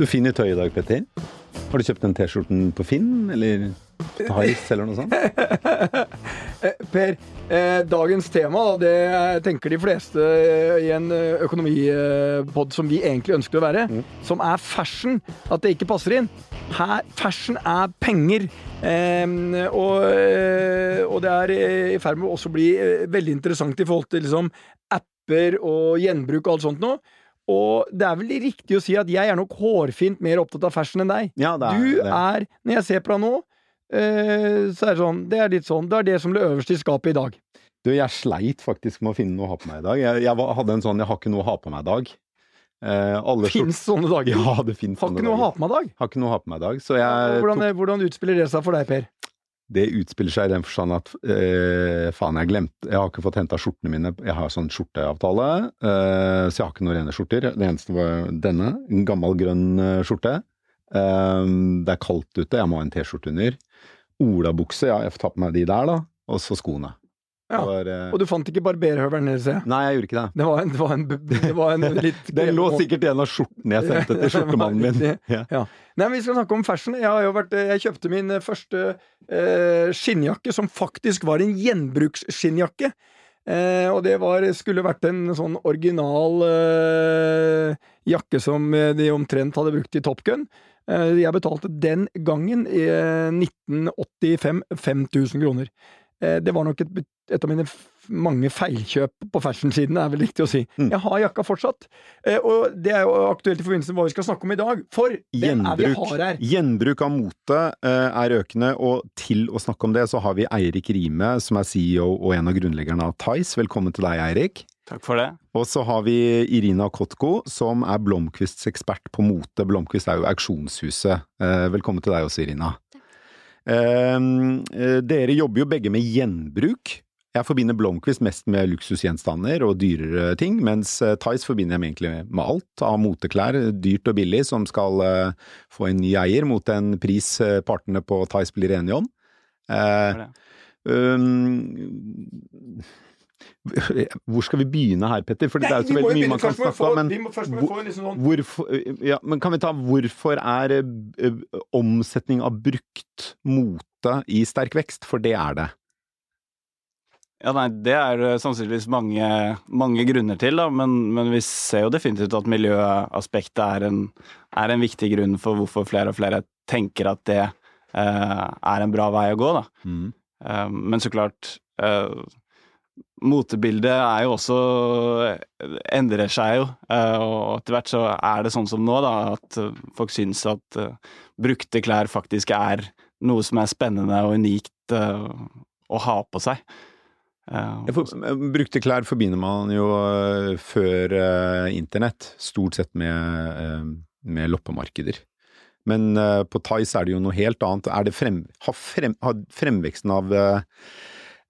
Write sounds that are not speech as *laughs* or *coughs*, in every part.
Du finner tøy i dag, Petter. Har du kjøpt den T-skjorten på Finn, eller på Tice, eller noe sånt? *laughs* Per, eh, dagens tema, det tenker de fleste eh, i en eh, økonomipod som vi egentlig ønsker å være, som er fashion, at det ikke passer inn. Her, fashion er penger. Eh, og, og det er i ferd med å også bli veldig interessant i forhold til liksom, apper og gjenbruk og alt sånt noe. Og det er vel riktig å si at jeg er nok hårfint mer opptatt av fashion enn deg. Ja, det er Du er, når jeg ser på deg nå, eh, så er det sånn Det er litt sånn, det er det som ble øverst i skapet i dag. Du, jeg sleit faktisk med å finne noe å ha på meg i dag. Jeg, jeg hadde en sånn 'jeg har ikke noe å ha på meg'-dag. Eh, Fins sånne dager. Ja, det fins Har ikke noe å ha på meg i dag. Har ikke noe å ha på meg i dag. Så jeg Hvordan, tok, hvordan utspiller det seg for deg, Per? Det utspiller seg i den forstand at eh, faen, jeg glemte Jeg har ikke fått henta skjortene mine. Jeg har sånn skjorteavtale, eh, så jeg har ikke noen rene skjorter. Det eneste var denne. En gammel grønn eh, skjorte. Eh, det er kaldt ute, jeg må ha en T-skjorte under. Olabukse, ja, jeg får ta på meg de der, da. Og så skoene. Ja, var, uh... Og du fant ikke barberhøvelen jeg. Nei, jeg gjorde ikke det. Det var en, det var en, det var en *laughs* litt Den lå sikkert i en av skjortene jeg sendte til *laughs* skjortemannen min. Ja. Ja. Nei, men Vi skal snakke om fashion. Jeg, vært, jeg kjøpte min eh, første eh, skinnjakke, som faktisk var en gjenbruksskinnjakke. Eh, og det var, skulle vært en sånn original eh, jakke som eh, de omtrent hadde brukt i Top Gun. Eh, jeg betalte den gangen, i eh, 1985, 5000 kroner. Eh, det var nok et, et av mine mange feilkjøp på fashion-siden, er vel riktig å si. Mm. Jeg har jakka fortsatt, eh, og det er jo aktuelt i forbindelse med hva vi skal snakke om i dag. For det er vi Gjenbruk, har her? gjenbruk av mote eh, er økende, og til å snakke om det så har vi Eirik Rime, som er CEO og en av grunnleggerne av Tice. Velkommen til deg, Eirik. Takk for det. Og så har vi Irina Kotko, som er Blomkvists ekspert på mote. Blomkvist er jo auksjonshuset. Eh, velkommen til deg også, Irina. Eh, eh, dere jobber jo begge med gjenbruk. Jeg forbinder Blomkvist mest med luksusgjenstander og dyrere ting, mens eh, Tice forbinder jeg egentlig med alt av moteklær, dyrt og billig, som skal eh, få en ny eier mot en pris eh, partene på Tice blir enige om. Eh, det. Um, hvor skal vi begynne her, Petter? For det er jo så veldig mye man kan snakke om. Men liksom sånn hvorfor, ja, men kan vi ta hvorfor er eh, omsetning av brukt mote i sterk vekst? For det er det. Ja, nei, det er det sannsynligvis mange, mange grunner til, da, men, men vi ser jo definitivt at miljøaspektet er en, er en viktig grunn for hvorfor flere og flere tenker at det eh, er en bra vei å gå, da. Eh, men så klart eh, Motebildet er jo også endrer seg jo, eh, og etter hvert så er det sånn som nå, da, at eh, folk syns at eh, brukte klær faktisk er noe som er spennende og unikt å ha på seg. For, brukte klær forbinder man jo før internett, stort sett med, med loppemarkeder. Men på Tice er det jo noe helt annet. Er det frem, har, frem, har fremveksten av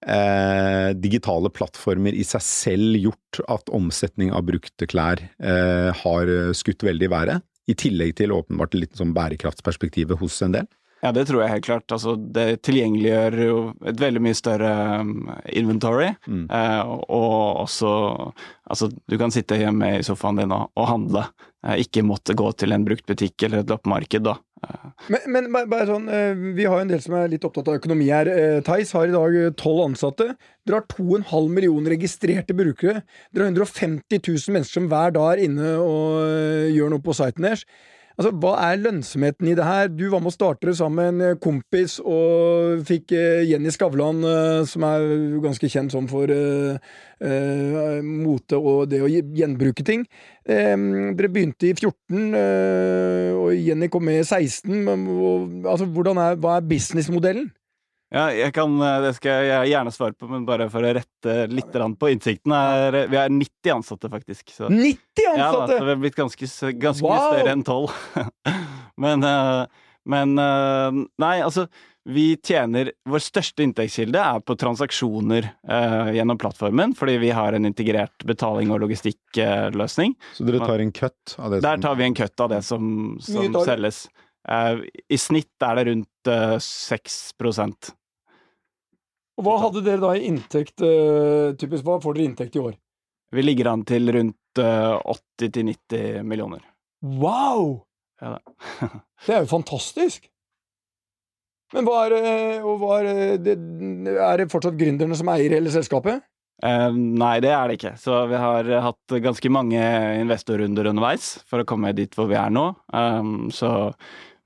eh, eh, digitale plattformer i seg selv gjort at omsetning av brukte klær eh, har skutt veldig i været? I tillegg til åpenbart litt sånn bærekraftsperspektivet hos en del? Ja, det tror jeg helt klart. Altså, det tilgjengeliggjør jo et veldig mye større um, inventory. Mm. Eh, og også Altså, du kan sitte hjemme i sofaen din og, og handle. Eh, ikke måtte gå til en bruktbutikk eller et loppemarked, da. Men, men bare, sånn, eh, vi har jo en del som er litt opptatt av økonomi her. Eh, Theis har i dag eh, tolv ansatte. Dere har 2,5 millioner registrerte brukere. Dere har 150 000 mennesker som hver dag er inne og gjør noe på siten deres. Altså, Hva er lønnsomheten i det her? Du var med å starte det sammen med en kompis og fikk eh, Jenny Skavlan, eh, som er ganske kjent sånn for uh, uh, mote og det å gjenbruke ting. Um, dere begynte i 14, uh, og Jenny kom med i 16. Men, og, altså, er, hva er businessmodellen? Ja, jeg kan, eh, det skal jeg gjerne svare på, men bare for å rette litt på innsikten. Er, vi er 90 ansatte, faktisk. Så. 90 Ja, da, så vi har blitt ganske, ganske wow. mye større enn 12. *laughs* men eh, men eh, nei, altså vi tjener Vår største inntektskilde er på transaksjoner eh, gjennom plattformen, fordi vi har en integrert betaling- og logistikkløsning. Så dere tar en cut av det Der som tar vi en cut av det som, som selges. Eh, I snitt er det rundt uh, 6 Og hva hadde dere da i inntekt, eh, typisk, hva får dere i inntekt i år? Vi ligger an til rundt eh, 80-90 millioner. Wow! Ja, *laughs* Det er jo fantastisk! Men hva er, og hva er, det, er det fortsatt gründerne som eier hele selskapet? Uh, nei, det er det ikke. Så vi har eh, hatt ganske mange investorrunder underveis for å komme dit hvor vi er nå. Um, så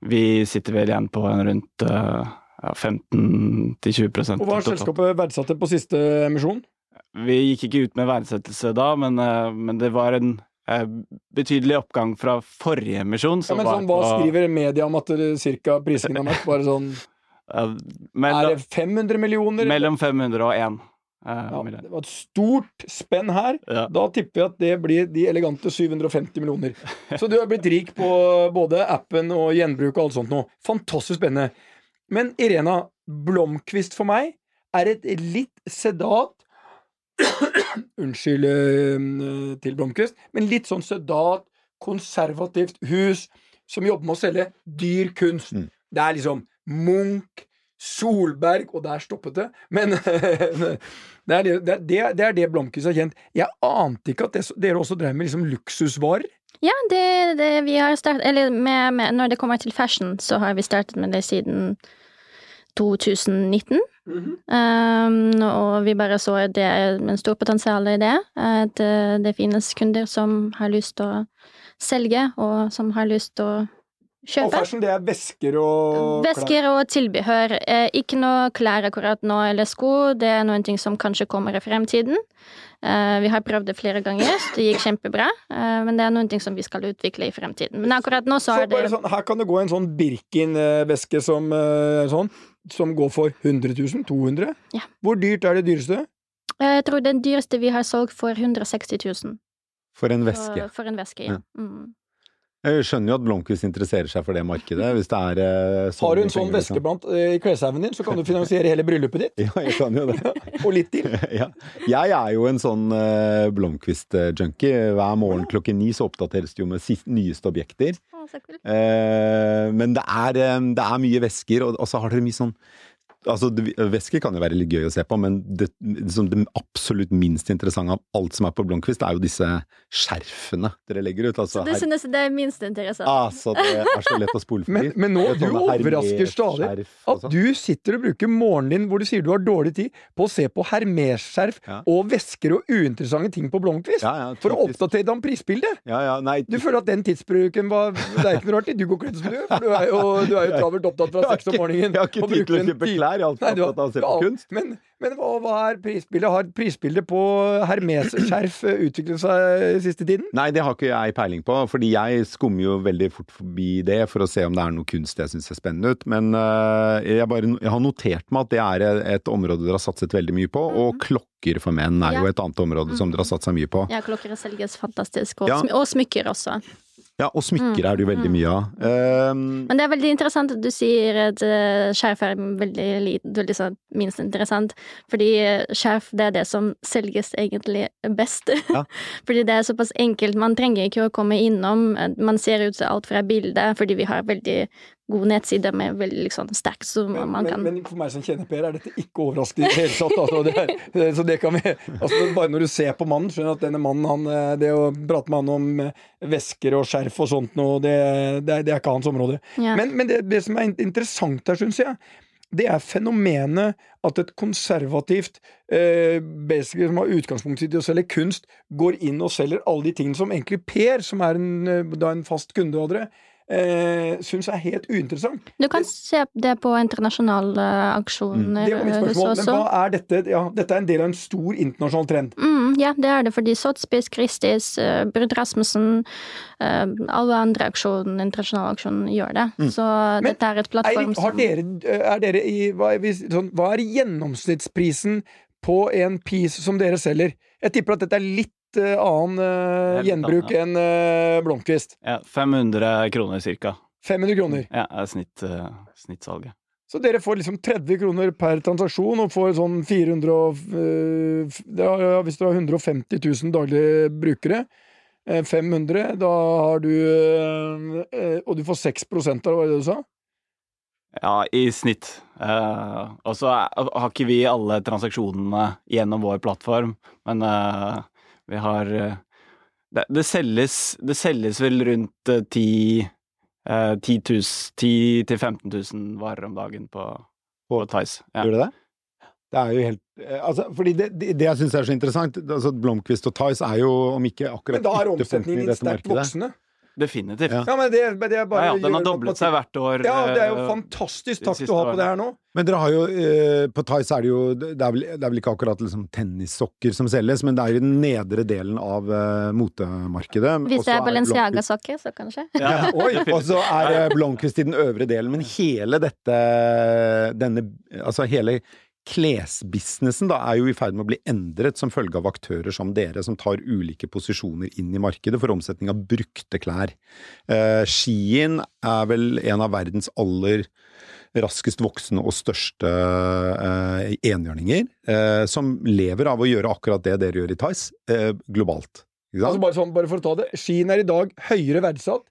vi sitter vel igjen på en rundt eh, ja, 15-20 Og hva har selskapet verdsatt på siste emisjon? Vi gikk ikke ut med verdsettelse da, men, eh, men det var en eh, betydelig oppgang fra forrige emisjon. Ja, men sånn, Hva på- skriver media om at det cirka prisingen har vært? Bare sånn, *laughs* mellom, Er det 500 millioner? mellom 500 og 1. eh, Ja, det var et stort spenn her. Ja. Da tipper jeg at det blir de elegante 750 millioner. *laughs* Så du har blitt rik på både appen og gjenbruk og alt sånt nå. Fantastisk spennende. Men Irena, Blomkvist for meg er et litt sedat *coughs* Unnskyld øh, til Blomkvist, men litt sånn sedat, konservativt hus som jobber med å selge dyr kunst. Mm. Det er liksom Munch, Solberg, og der stoppet det. Men *laughs* det er det, det, er det Blomkvist har kjent. Jeg ante ikke at det, dere også drev med liksom luksusvarer. Ja, det, det vi har startet Eller med, med, når det kommer til fashion, så har vi startet med det siden 2019. Um, og vi bare så at det er en stor potensial i det. At uh, det finnes kunder som har lyst til å selge, og som har lyst til å Og kjøpe. fashion, det er vesker og klær. Vesker og tilbehør. Eh, ikke noe klær akkurat nå eller sko. Det er noen ting som kanskje kommer i fremtiden. Eh, vi har prøvd det flere ganger, så det gikk kjempebra. Eh, men det er noen ting som vi skal utvikle i fremtiden. Men akkurat nå så Så er det sånn, her kan det gå en sånn Birkin-veske som, eh, sånn, som går for 100 000? 200 Ja. Hvor dyrt er det dyreste? Eh, Jeg tror den dyreste vi har solgt for 160 000. For en For, for en veske, ja. Mm. Jeg skjønner jo at Blomkvist interesserer seg for det markedet, hvis det er eh, sånn Har du en sånn veske liksom. blant eh, i kleshaugen din, så kan du finansiere hele bryllupet ditt. *laughs* Ja, jeg kan jo det. *laughs* Og litt til. *laughs* ja. Jeg er jo en sånn uh, Blomkvist-junkie. Hver morgen klokken ni så oppdateres det jo med nyeste objekter. Så. Eh, men det er, det er mye vesker, og, og så har dere mye sånn Altså, Væske kan jo være litt gøy å se på, men det, liksom, det absolutt minst interessante av alt som er på Blomkvist, er jo disse skjerfene dere legger ut. Altså, Så du her- synes det er minst interessant? altså, det er så lett å spole forbi. Men, men nå, du overrasker stadig at sånn. du sitter og bruker morgenen din hvor du sier du har dårlig tid, på å se på Hermes-skjerf Ja. og vesker og uinteressante ting på Blomkvist. Ja, ja, For å oppdatere deg om prisbildet. Ja, ja, nei, Du føler at den tidsbruken var Det er ikke noe rart. Du går kledd som du gjør, for du er jo, du er jo travelt opptatt fra seks om morgenen. Jeg har ikke tid til å kjøpe klær, er har- opptatt av å se på kunst. Men, men hva, hva er prisbildet? Har prisbildet på Hermes-skjerf eh, utviklet seg siste tiden? Nei, det har ikke jeg peiling på, fordi jeg skummer jo veldig fort forbi det for å se om det er noe kunst jeg syns ser spennende ut. Men uh, jeg, bare, jeg har notert meg at det er et område dere har satset veldig mye på, og klokker for menn er jo et annet område som dere har satsa mye på. Ja, klokker selges fantastisk, og, Ja. og smykker også. Ja, og smykker Mm, er det jo veldig mm. mye av. Um, Men det er veldig interessant at du sier at uh, skjerf er veldig, veldig sånn minst interessant, fordi eh, skjerf det er det som selges egentlig best. Ja. *laughs* fordi det er såpass enkelt, man trenger ikke å komme innom, eh, man ser ut alt fra bildet, fordi vi har veldig god nettside med veldig liksom stack så Men, man kan men for meg som kjenner Per, er dette ikke overraskende i det hele tatt. Altså, det er, så det kan vi altså, Bare når du ser på mannen, skjønner du at denne mannen, han, eh, det å prate med han om eh, vesker og skjerf og sånt noe, det, det, det er ikke hans område. ja. Men, men det, det som er interessant her, syns jeg, det er fenomenet at et konservativt eh, som har utgangspunkt i å selge kunst, går inn og selger alle de tingene som egentlig Per, som er en, eh, da en fast kunde av dere, eh, syns er helt uinteressant. Du kan se det på internasjonale Mm. aksjoner Det var mitt eh, spørsmål. Men hva er dette? Ja, dette er en del av en stor internasjonal trend. Mm, ja, det er det, fordi Sotspace, Christies, uh, Brud Rasmussen, eh, alle andre aksjoner, internasjonale aksjoner gjør det. Så Mm. Men, dette er et plattform som har dere, er dere i, hva, er, sånn, hva er gjennomsnittsprisen på en piece som dere selger? Jeg tipper at dette er litt eh, annen eh, Helt gjenbruk enn uh, Blomkvist. Ja, 500 kroner cirka. 500 kroner. Ja, er snitt, snittsalget. Så dere får liksom 30 kroner per transaksjon og får sånn 400 og, ja, Hvis du har 150 000 daglige brukere, eh, 500, da har du Og du får 6 av det, var det du sa? Ja, i snitt. Uh, og så har ikke vi alle transaksjonene gjennom vår plattform, men eh, vi har eh, det, det, selges, det selges vel rundt eh, ti eh, 10 000 10 000-15 000 varer om dagen på, på Tice. Ja. Gjør det det? Det er jo helt eh, altså, fordi det, det, det jeg syns er så interessant altså Blomkvist og Tice er jo, om ikke akkurat Men da er omsetningen litt sterkt voksende. Definitivt. Ja. Ja, men det, det er bare Ja, ja, den har doblet seg hvert år. Ja, det er jo eh, fantastisk takk takt du har på det her nå. Men dere har jo eh, På Tice er det jo Det er vel, det er vel ikke akkurat liksom tennissokker som selges, men det er jo den nedre delen av eh, motemarkedet. Hvis det er Balenciaga-sokker, så kanskje. *laughs* Ja, Oi, og så er eh, Blomkvist i den øvre delen, men hele dette denne, Altså hele klesbusinessen da er jo i ferd med å bli endret som følge av aktører som dere, som tar ulike posisjoner inn i markedet for omsetning av brukte klær. Eh, Skien er vel en av verdens aller raskest voksende og største eh, enhjørninger, eh, som lever av å gjøre akkurat det dere gjør i Tice, eh, globalt. Altså bare, sånn, bare for å ta det. Skien er i dag høyere verdsatt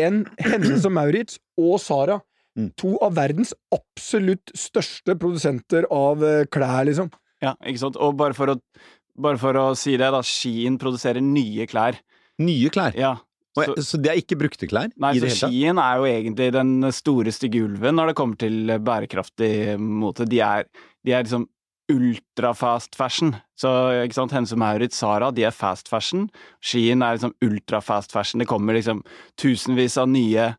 enn Hennes og Maurits og Sara. Mm. To av verdens absolutt største produsenter av eh, klær, liksom. Ja, ikke sant. Og bare for å, bare for å si det, da. Skien produserer nye klær. Nye klær. Ja. Og, Så, så, det er ikke brukte klær? nei, i så Skien? Er jo egentlig den store stygge ulven når det kommer til bærekraftig mote. De er, de er liksom ultra-fast fashion. Så ikke sant, Hense Maurits, Sara, de er fast fashion. Skien er liksom ultra-fast fashion. Det kommer liksom tusenvis av nye,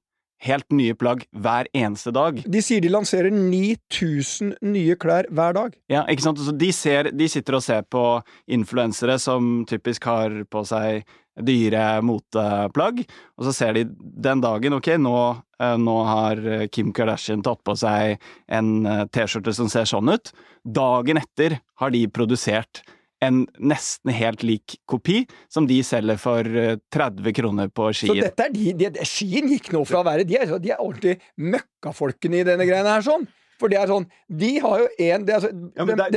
helt nye plagg hver eneste dag. De sier de lanserer 9000 nye klær hver dag. Ja, ikke sant? Så de, ser, de sitter og ser på influensere som typisk har på seg dyre moteplagg, og så ser de den dagen ok, nå, eh, nå har Kim Kardashian tatt på seg en eh, T-skjorte som ser sånn ut. Dagen etter har de produsert en nesten helt lik kopi, som de selger for eh, 30 kroner på Så Skien. dette er de, de, de Skien gikk nå fra å være De er, de er ordentlig møkkafolkene i denne greiene her, sånn. For det er sånn De har jo en er altså,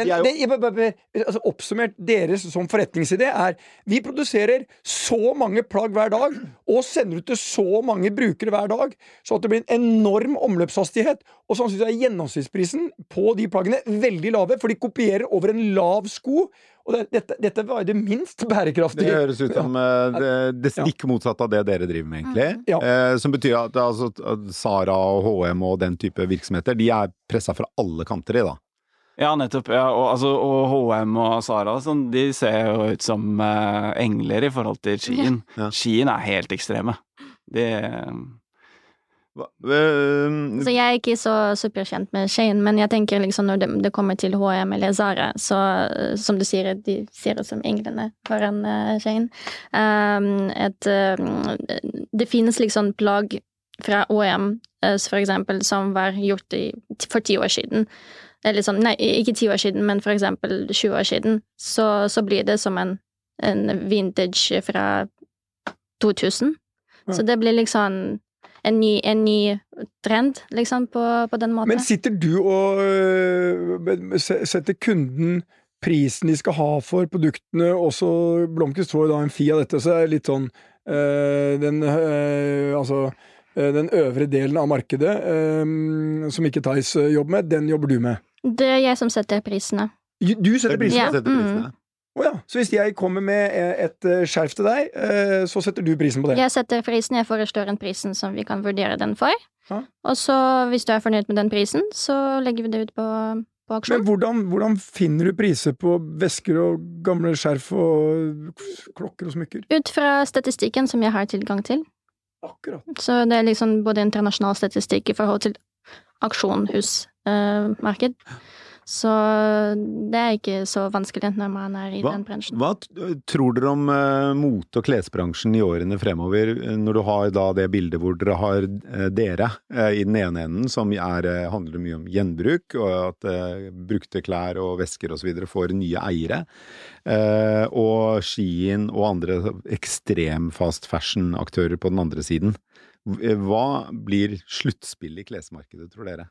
Ja, de altså, Oppsummert deres som forretningsidé er Vi produserer så mange plagg hver dag, og sender ut til så mange brukere hver dag, så at det blir en enorm omløpshastighet. Og sannsynligvis er gjennomsnittsprisen på de plaggene veldig lave, for de kopierer over en lav sko. Og det, dette, dette var jo det minst bærekraftige. Det høres ut som eh, det, det stikk motsatte av det dere driver med, egentlig. Ja. Eh, som betyr at, altså, at Sara og HM og den type virksomheter, de er pressa fra alle kanter i, da. Ja, nettopp. Ja, og, altså, og HM og Sara sånn, de ser jo ut som eh, engler i forhold til Skien. Ja. Skien er helt ekstreme. De Hva- øh, Så jeg er ikke så superkjent med Shane, men jeg tenker liksom når det, det kommer til HM eller Zara, så eh, som du sier, de ser ut som englene foran uh, Shane. Um, et, uh, det finnes liksom plagg fra OM, uh, for eksempel, som var gjort i, for ti år siden. Eller sånn, nei, ikke ti år siden, men for eksempel 20 år siden. Så, så blir det som en, en vintage fra 2000. Så det blir liksom en ny, en ny trend, liksom, på, på den måten. Men sitter du og øh, setter kunden prisen de skal ha for produktene, også Blomkvist får jo da en fi av dette, så er det litt sånn øh, den øh, altså øh, den øvre delen av markedet, øh, som ikke Theis jobber med, den jobber du med. Det er jeg som setter prisene. Du setter er prisene? Ja, setter prisene. Å ja. Så hvis jeg kommer med eh, et øh, skjerf til deg, øh, så setter du prisen på det? Jeg setter prisen, jeg foreslår en prisen som vi kan vurdere den for. Ja. Og så, hvis du er fornøyd med den prisen, så legger vi det ut på, på Men hvordan, hvordan finner du priser på vesker og gamle skjerf og klokker og smykker? Ut fra statistikken som jeg har tilgang til. Akkurat. Så det er liksom både internasjonal statistikk i forhold til auksjonhusmarked. Så det er ikke så vanskelig når man er i Hva, den bransjen. hva tror dere om uh, mote- og klesbransjen i årene fremover, eh, når du har da det bildet hvor dere har uh, dere uh, i den ene enden, som er, handler mye om gjenbruk, og at brukte klær og vesker osv. får nye eiere, og Skien og andre ekstrem fast fashion-aktører på den andre siden. Hva blir sluttspillet i klesmarkedet, tror dere?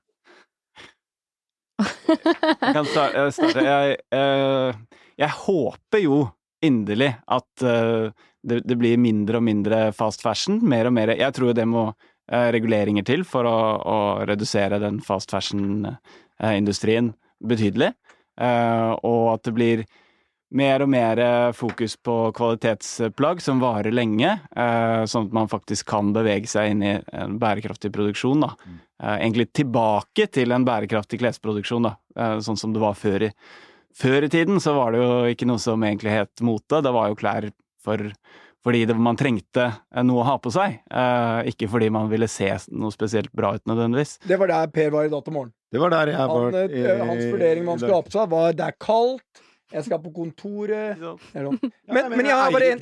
Jeg kan starte. jeg eh, jeg håper jo inderlig at eh, det, det blir mindre og mindre fast fashion. Mer og mer Jeg tror det må eh, reguleringer til for å, å redusere den fast fashion-industrien betydelig. Og at det blir mer og mer eh, fokus på kvalitetsplagg som varer lenge, eh, sånn at man faktisk kan bevege seg inn i en bærekraftig produksjon. Da. Eh, egentlig tilbake til en bærekraftig klesproduksjon, da, sånn som det var før i, før i tiden. Så var det jo ikke noe som egentlig het mote, det var jo klær for fordi det, man trengte noe å ha på seg, ikke fordi man ville se noe spesielt bra ut nødvendigvis. Det var der Per var i dag til morgen. Det var der jeg var. Han, hans vurdering man skulle ha på seg, var det er kaldt, jeg skal på kontoret ja, men, men, jeg har bare en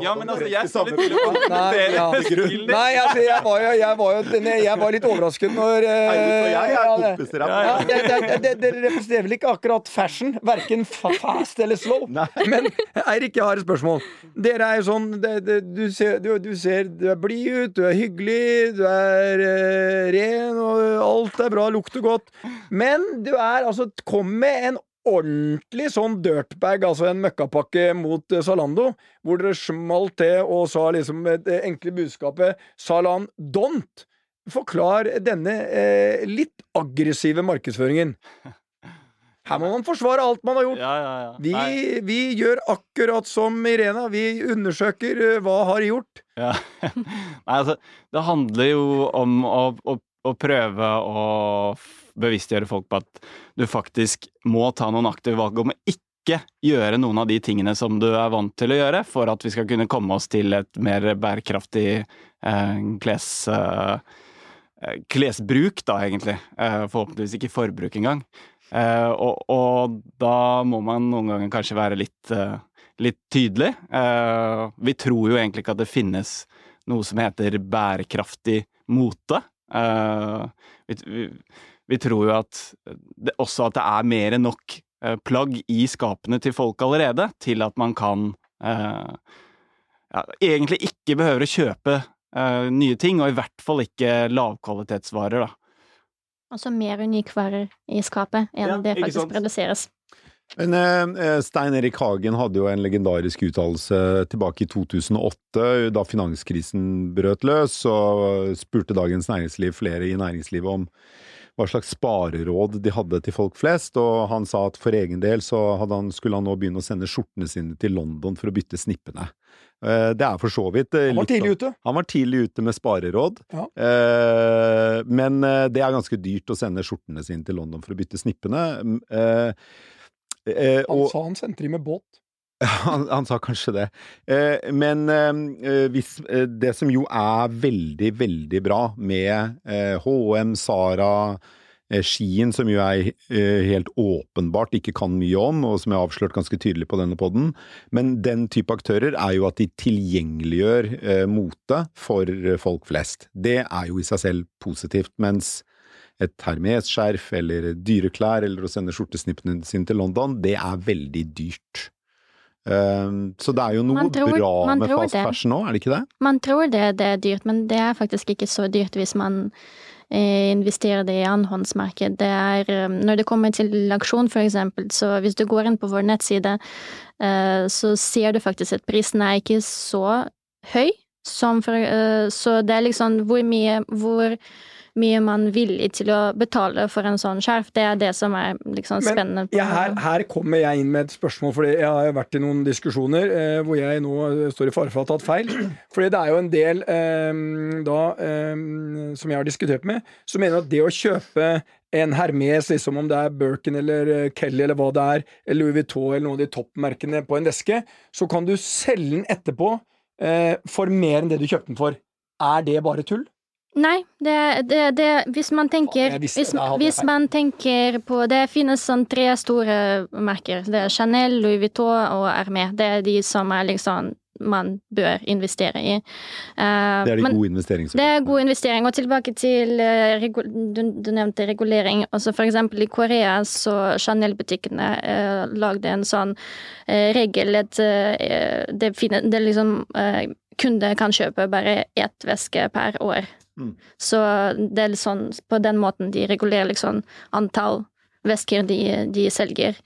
Ja, men altså, jeg til å kommentere Nei, altså, jeg var jo, jeg var jo jeg var litt overrasket når Dere representerer vel ikke akkurat fashion? Verken fast eller slow. Men Eirik, jeg har et spørsmål. Dere er jo sånn du, ser, du, du, ser, du er blid ut, du er hyggelig, du er uh, ren, og alt er bra, lukter godt. Men du er altså Kom med en ordentlig sånn dirtbag, altså en møkkapakke mot eh, Zalando, hvor dere smalt til og sa liksom det enkle budskapet 'Salan don't'. Forklar denne eh, litt aggressive markedsføringen. *laughs* Her må man forsvare alt man har gjort. Ja, ja, ja. Vi, vi, gjør akkurat som Irena. Vi undersøker uh, hva har gjort. *laughs* Nei, altså, det handler jo om å, å, å prøve å bevisstgjøre folk på at du faktisk må ta noen aktive valg om å ikke gjøre noen av de tingene som du er vant til å gjøre, for at vi skal kunne komme oss til et mer bærekraftig eh, kles, eh, klesbruk, da, egentlig. Eh, forhåpentligvis ikke forbruk engang. Eh, og, og, da må man noen ganger kanskje være litt, eh, litt tydelig. Eh, vi tror jo egentlig ikke at det finnes noe som heter bærekraftig mote. vi, vi vi tror jo at det, også at det er mer enn nok eh, plagg i skapene til folk allerede, til at man kan eh, ja, egentlig ikke behøver å kjøpe eh, nye ting, og i hvert fall ikke lavkvalitetsvarer, da. Altså mer unikvarer i skapet enn ja, det faktisk produseres. Men eh, Stein Erik Hagen hadde jo en legendarisk uttalelse tilbake i 2008, da finanskrisen brøt løs, og spurte Dagens Næringsliv flere i næringslivet om hva slags spareråd de hadde til folk flest, og han sa at for egen del så han, skulle han nå begynne å sende skjortene sine til London for å bytte snippene. Eh, det er for så vidt eh, Han var tidlig ute? Han var tidlig ute med spareråd. Ja. Eh, men det er ganske dyrt å sende skjortene sine til London for å bytte snippene. Han sa han sendte de med båt. *laughs* Han, han, sa kanskje det. Eh, men eh, hvis, eh, det som jo er veldig, veldig bra med HM, Sara, Skien, som jo jeg helt åpenbart ikke kan mye om, og som jeg har avslørt ganske tydelig på denne poden, men den type aktører er jo at de tilgjengeliggjør mote for folk flest. Det er jo i seg selv positivt, mens et Hermes-skjerf eller dyreklær eller å sende skjortesnippene sine til London, det er veldig dyrt. Ehm, så det er jo noe tror, bra med fast det. fashion nå, er det ikke det? Man tror det, det er dyrt, men det er faktisk ikke så dyrt hvis man eh, investerer det i annenhåndsmarked. Det er, eh, når det kommer til aksjon, for eksempel, så hvis du går inn på vår nettside, eh, så ser du faktisk at prisen er ikke så høy som for Så det er liksom hvor mye Hvor mye man er villig til å betale for en sånn skjerf. Det er det som er liksom spennende. Men, ja, her, her, kommer jeg inn med et spørsmål, for jeg har vært i noen diskusjoner eh, hvor jeg nå står i fare for å ha tatt feil. *clears throat* Fordi det er jo en del eh, da, eh, som jeg har diskutert med, som mener at det å kjøpe en Hermes, liksom om det er Birkin eller eh, Kelly eller hva det er, eller Louis Vuitton eller noen av de toppmerkene på en veske, så kan du selge den etterpå eh, for mer enn det du kjøpte den for. Er det bare tull? Nei, det, det, det, hvis man tenker hvis, hvis, man tenker på Det finnes sånn tre store merker. Det er Chanel, Louis Vuitton og Hermé. Det er de som er liksom man bør investere i. Uh, det er de gode investeringene. Det er god investering. Og tilbake til uh, du, du, nevnte regulering. Altså for eksempel i Korea så Chanel-butikkene uh, lagde en sånn regel at det, det liksom kunder kan kjøpe bare ett væske per år. Mm. Så det er litt sånn på den måten de regulerer liksom antall vesker de, de selger.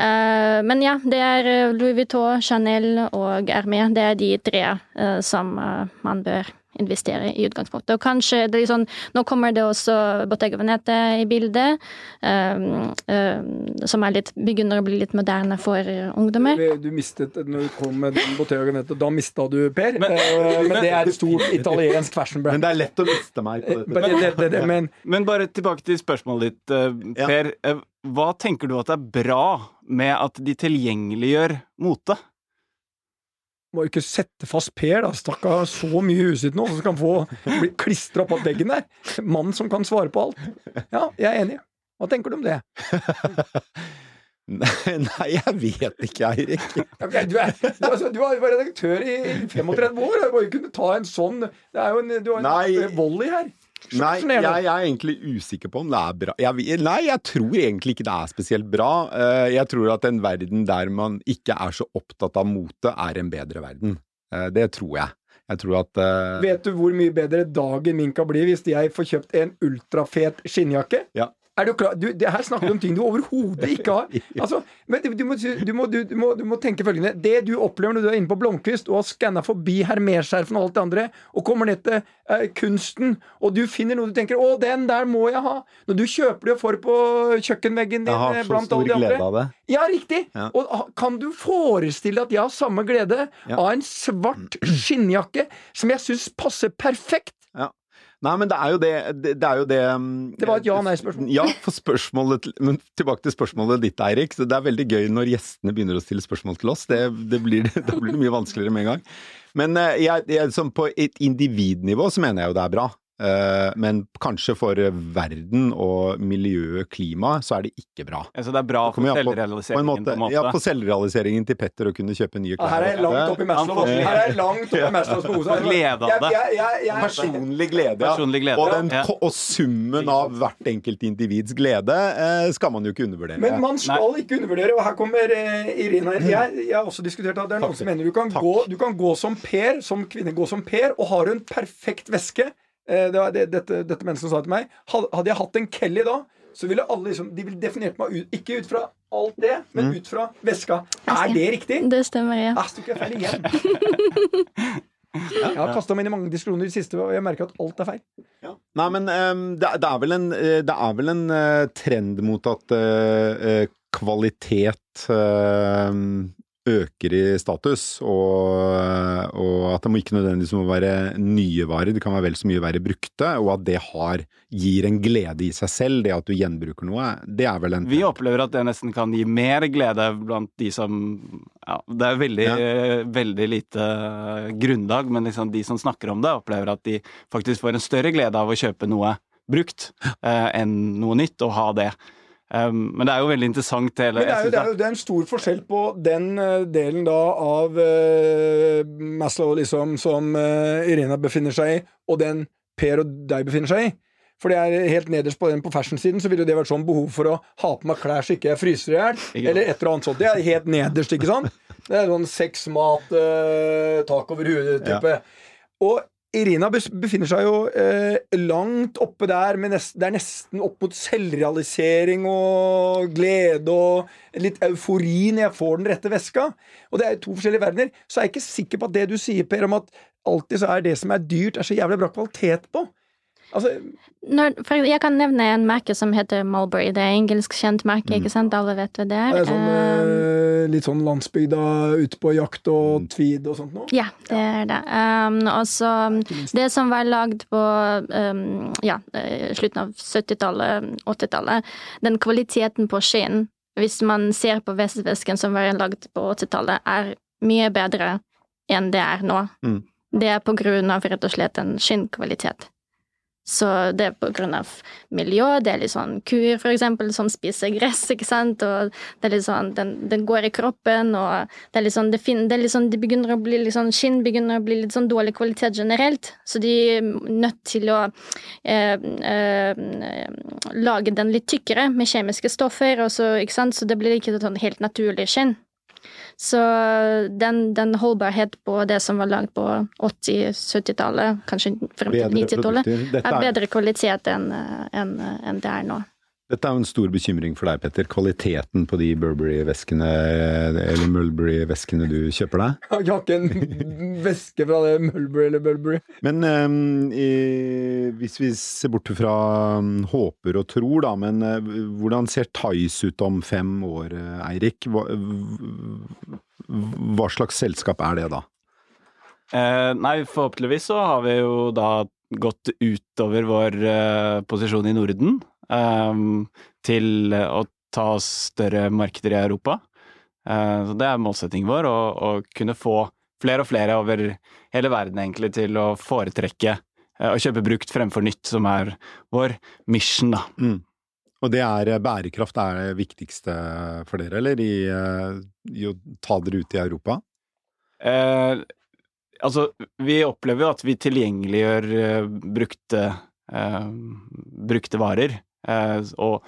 Uh, men ja, det er eh, Louis Vuitton, Chanel og Hermé. Det er de tre uh, som uh, man bør investere i utgangspunktet. Og kanskje det er sånn, Nå kommer det også Bottega Venete i bildet, um, um, som er litt, begynner å bli litt moderne for ungdommer. Du mistet når du kom med Bottega Venete, da mista du Per. Men, uh, men, det er et stort *laughs* italiensk fashion brand. Men det er lett å miste meg på dette. Det, det, det, men, *laughs* men, bare tilbake til spørsmålet ditt, uh, Per. Ja. Hva tenker du at er bra med at de tilgjengeliggjør mote? Må jo ikke sette fast Per, da. Stakkar så mye i huset sitt nå, så skal han få bli klistra opp av veggen der. Mannen som kan svare på alt. Ja, jeg er enig. Hva tenker du om det? *laughs* Nei, jeg vet ikke, Eirik. Okay, du, er, du, altså, du var redaktør i 35 år. Du må jo kunne ta en sånn Det er jo en, du har en Nei. volley her. Nei, jeg, jeg, er egentlig usikker på om det er bra. Jeg, nei, jeg tror egentlig ikke det er spesielt bra. Eh, jeg tror at en verden der man ikke er så opptatt av mote, er en bedre verden. Eh, det tror jeg. Jeg tror at uh... Vet du hvor mye bedre dagen min kan bli hvis jeg får kjøpt en ultrafet skinnjakke? Ja. Er du klar? Du, det her snakker du om ting du overhodet ikke har. *laughs* Altså, men du må, du, må, du, må, du, må, tenke følgende. Det du opplever når du er inne på Blomkvist og har skanna forbi hermerskjerfen og alt det andre, og kommer ned til eh, kunsten, og du finner noe du tenker 'Å, den der må jeg ha'. Når du kjøper det og får det på kjøkkenveggen din Jeg har så stor glede av det. Ja, riktig. Ja. Og kan du forestille at jeg har samme glede ja. av en svart skinnjakke som jeg syns passer perfekt Nei, men det er jo det Det, det er jo det um, Det var et ja-nei-spørsmål. Ja, for spørsmålet Men tilbake til spørsmålet ditt, Eirik. Det er veldig gøy når gjestene begynner å stille spørsmål til oss. Det, det blir, *laughs* da blir det mye vanskeligere med en gang. Men eh, jeg, jeg, på et individnivå så mener jeg jo det er bra. Eh, men kanskje for verden og miljøet, klimaet, så er det ikke bra. Så det er bra for selvrealiseringen? På, på, en måte. Ja, for selvrealiseringen til Petter å kunne kjøpe nye klær. her er jeg langt opp i Maslows Her er jeg langt opp i Maslows behov. Glede av det. Personlig glede, ja. Personlig glede, og, den, og, summen av hvert enkelt individs glede eh, skal man jo ikke undervurdere. Men man skal Nei. ikke undervurdere, og her kommer eh, Irina inn. Jeg, jeg, har også diskutert at det er noen som mener du kan, gå, du kan gå som Per, som kvinne gå som Per, og har du en perfekt væske det var det, dette, dette mennesket sa til meg. Hadde jeg hatt en Kelly da, så ville alle liksom De ville definert meg ut, ikke ut fra alt det, men mm. ut fra veska. Er det riktig? Det stemmer, ja. Jeg du er feil igjen. *laughs* Jeg har kasta meg inn i mange diskusjoner i det siste, og jeg merker at alt er feil. Ja. Nei, men um, det, det, er vel en, eh, det er vel en uh, trend mot at uh, kvalitet uh, øker i status, og, og, at det må ikke nødvendigvis må være nye varer, det kan være vel så mye være brukte, og at det har, gir en glede i seg selv, det at du gjenbruker noe, det er vel en Vi opplever at det nesten kan gi mer glede blant de som ja, Det er veldig, ja. veldig lite grunnlag, men liksom de som snakker om det, opplever at de faktisk får en større glede av å kjøpe noe brukt eh, enn noe nytt, og ha det. Um, men det er jo veldig interessant. Hele, det, er jo, det, er jo, det, er en stor forskjell på den uh, delen da av uh, Maslow liksom, som uh, Irina befinner seg i, og den Per og deg befinner seg i. For det er helt nederst på den på fashion-siden så ville det vært sånn behov for å ha på meg klær så ikke jeg fryser i hjel. Eller et eller annet sånt. Det er helt nederst, ikke sant? Det er sånn sex, mat, tak over huet-type. Ja. Og Irina befinner seg jo eh, langt oppe der, nest, det er nesten opp mot selvrealisering og glede og litt eufori når jeg får den rette veska. Og det er to forskjellige verdener. Så er jeg ikke sikker på at det du sier, Per, om at alltid så er det som er dyrt, er så jævlig bra kvalitet på. Altså, Når, jeg kan nevne en merke som heter Mulberry. Det er engelsk kjent merke, ikke mm. sant? Alle vet hva det er. Det er sånn, um, litt sånn landsbygda ute på jakt og mm. tweed og sånt noe? Ja, det er det. Um, og så Det som var lagd på um, ja, eh, slutten av 70-tallet, 80-tallet, den kvaliteten på skinn, hvis man ser på vestvæsken som var lagd på 80-tallet, er mye bedre enn det er nå. Mm. Det er på grunn av rett og slett en skinnkvalitet. Så det er på grunn av miljø, det er litt sånn kuer, for eksempel, som spiser gress, ikke sant, og det er litt sånn Den, den går i kroppen, og det er litt sånn Det, fin, det er litt sånn De begynner å bli litt sånn Skinn begynner å bli litt sånn dårlig kvalitet generelt, så de er nødt til å eh, eh, lage den litt tykkere med kjemiske stoffer, og så, ikke sant, så det blir ikke sånn helt naturlig skinn. Så den, den, holdbarhet på det som var lagd på 80-70-tallet, kanskje frem til 90-tallet, er bedre kvalitet enn en, en det er nå. Dette er jo en stor bekymring for deg, Petter. Kvaliteten på de Burberry-veskene eller Mulberry-veskene du kjøper deg. *laughs* Jeg har ikke en veske fra det Mulberry eller Bulberry. Men um, i, hvis vi ser bort fra um, håper og tror, da, men uh, hvordan ser Tice ut om fem år, uh, Eirik? Hva, hva, slags selskap er det da? Uh, nei, forhåpentligvis så har vi jo da gått utover vår uh, posisjon i Norden um, til å ta større markeder i Europa. Uh, så det er målsettingen vår, å, kunne få flere og flere over hele verden egentlig til å foretrekke uh, å kjøpe brukt fremfor nytt, som er vår mission, da. Mm. Og det er bærekraft er det viktigste for dere, eller i, i å ta dere ut i Europa? Eh, altså, vi opplever jo at vi tilgjengeliggjør brukte, eh, brukte varer. Eh, og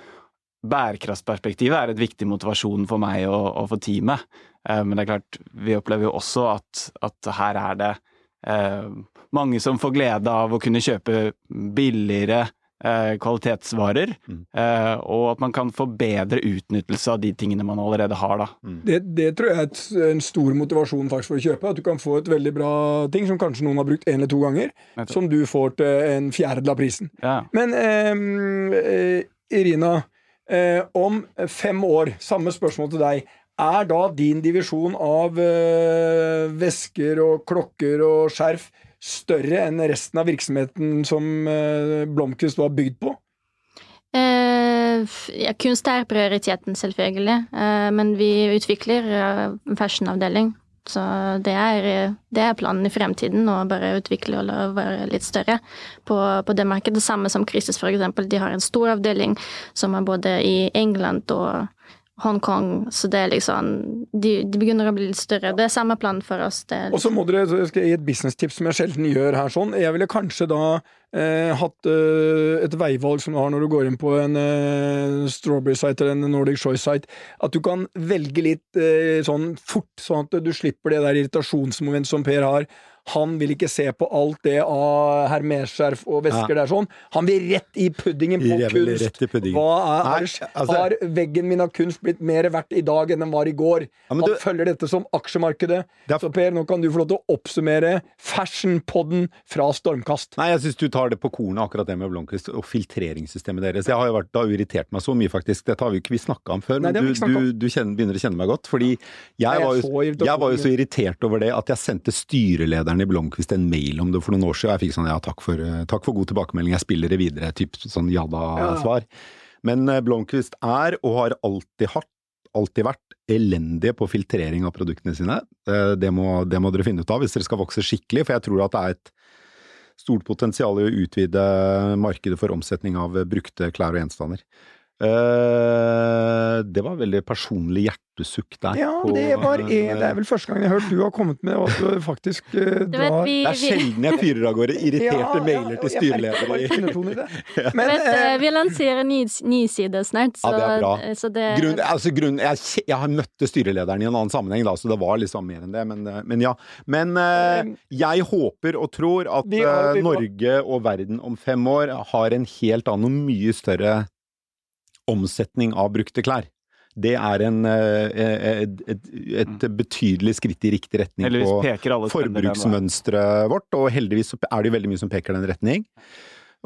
bærekraftsperspektivet er et viktig motivasjon for meg og, og for teamet. Eh, men det er klart, vi opplever jo også at, at her er det eh, mange som får glede av å kunne kjøpe billigere kvalitetsvarer, mm. og at man kan få bedre utnyttelse av de tingene man allerede har. Da. Mm. Det, det, tror jeg er en stor motivasjon faktisk for å kjøpe. At du kan få et veldig bra ting som kanskje noen har brukt en eller to ganger, som du får til en fjerdedel av prisen. Ja. Men eh, Irina, eh, om fem år, samme spørsmål til deg. Er da din divisjon av eh, vesker og klokker og skjerf større enn resten av virksomheten som eh, Blomkvist var bygd på? Eh, ja, kunst er prioriteten, selvfølgelig. Eh, men vi utvikler eh, fashionavdeling. Så det er, det er, planen i fremtiden, å bare utvikle og være litt større på, på det markedet. Det samme som for eksempel. De har en stor avdeling som er både i England og Hongkong, så det er liksom de, de, begynner å bli litt større. Det er samme plan for oss. Og så må dere, jeg skal gi et businesstips som jeg sjelden gjør her sånn. Jeg ville kanskje da eh, hatt eh, et veivalg som du har når du går inn på en eh, Strawberry-site eller en Nordic Choice-site, at du kan velge litt eh, sånn fort, sånn at du slipper det der irritasjonsmomentet som Per har han vil ikke se på alt det av hermesskjerf og vesker ja. der sånn. Han vil rett i puddingen på kunst. Puddingen. Hva er, Nei, altså, har veggen min av kunst blitt mer verdt i dag enn den var i går? Ja, han du, følger dette som aksjemarkedet. Er, så Per, nå kan du få lov til å oppsummere Fashion-podden fra Stormkast. Nei, jeg syns du tar det på kornet, akkurat det med Blomkvist og filtreringssystemet deres. Jeg har jo vært, da irritert meg så mye, faktisk. Dette har vi ikke snakka om før, Nei, men du, du, du kjenner, begynner å kjenne meg godt. Fordi jeg, Nei, jeg, var, jo, jeg var jo så irritert over det at jeg sendte styrelederen i Blomkvist en mail om det for noen år siden. Jeg fikk sånn ja, takk for, eh, takk for god tilbakemelding, jeg spiller det videre, typ sånn ja-da-svar. Men eh, Blomkvist er, og har alltid hatt, alltid vært elendige på filtrering av produktene sine. Eh, det må, det må dere finne ut av hvis dere skal vokse skikkelig, for jeg tror at det er et stort potensial i å utvide markedet for omsetning av brukte klær og gjenstander. Uh, det var veldig personlig hjertesukk der. Ja, på, det, var en, det er vel første gang jeg har hørt du har kommet med at du faktisk *laughs* uh, drar vi, Det er sjelden jeg fyrer av gårde irriterte ja, mailer ja, til styreledere. *laughs* ja. Men uh, vi lanserer ny, ny side snart, så, ja, det er bra. Det, grunn, altså, grunn, jeg, jeg, har møtte styrelederen i en annen sammenheng, da, så det var liksom mer enn det. Men, men ja. Men jeg håper og tror at vi, vi, Norge og verden om fem år har en helt annen og mye større omsetning av brukte klær. Det er en, eh, eh, et, et, et betydelig skritt i riktig retning på forbruksmønsteret vårt, og heldigvis er det jo veldig mye som peker den retning.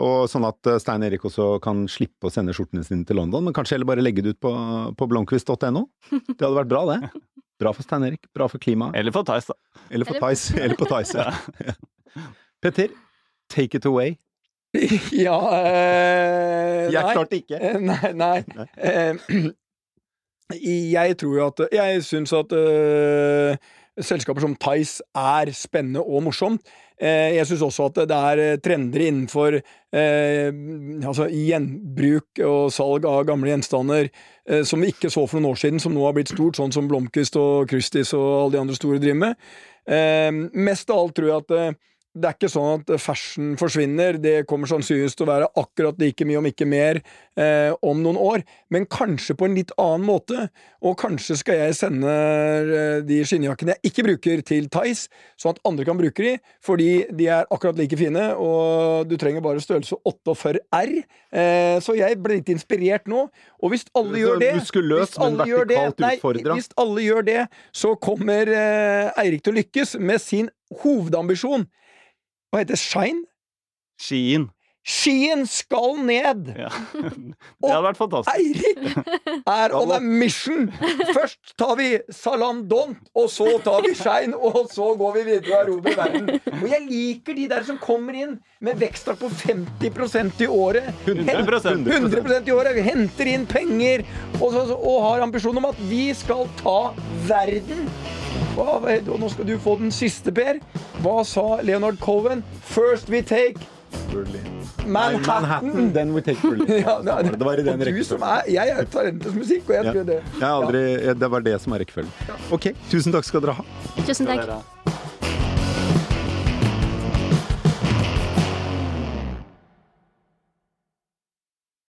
Og sånn at eh, Stein Erik også kan slippe å sende skjortene sine til London, men kanskje heller bare legge det ut på, på blomkvist.no. Det hadde vært bra, det. Bra for Stein Erik, bra for klimaet. Eller for Theis, da. Eller for Theis. Eller på Theis, ja. *laughs* Petter, take it away. *laughs* ja eh, Jeg klarte ikke. Eh, nei. nei. nei. Eh, *clears throat* jeg tror jo at Jeg syns at øh, selskaper som Tice er spennende og morsomt. Jeg syns også at det er trender innenfor eh, altså gjenbruk og salg av gamle gjenstander som vi ikke så for noen år siden, som nå har blitt stort, sånn som Blomkvist og Christies og alle de andre store driver med. mest av alt tror jeg at det er ikke sånn at fashion forsvinner. Det kommer sannsynligvis til å være akkurat like mye, om ikke mer, eh, om noen år. Men kanskje på en litt annen måte. Og kanskje skal jeg sende eh, de skinnjakkene jeg ikke bruker, til Tice, sånn at andre kan bruke de, fordi de er akkurat like fine, og du trenger bare størrelse 48 R. Eh, så jeg ble litt inspirert nå. Og hvis alle gjør det muskuløs, hvis alle men vertikalt utfordra. Hvis alle gjør det, så kommer eh, Eirik til å lykkes med sin hovedambisjon. Hva heter? Shine? Skien. Skien skal ned! Ja. *laughs* Det hadde vært fantastisk. Og Eirik er on a mission! Først tar vi Salam Don't, og så tar vi Shine, og så går vi videre og erobrer verden. Og jeg liker de der som kommer inn med veksttak på 50% i året. 100%. 100% i året. Henter inn penger og, så, og har ambisjon om at vi skal ta verden. Hva, nå skal du få den siste, Per. Hva sa Leonard Cohen? First we take Nei, Manhattan. Then we take Berlin. *laughs* Ja, nei, det var i den og du som rekkefølgen. jeg er talentets musikk, og jeg Ja. tror det. Jeg aldri, det var det som er rekkefølgen. Ok, tusen takk skal dere ha. Tusen takk.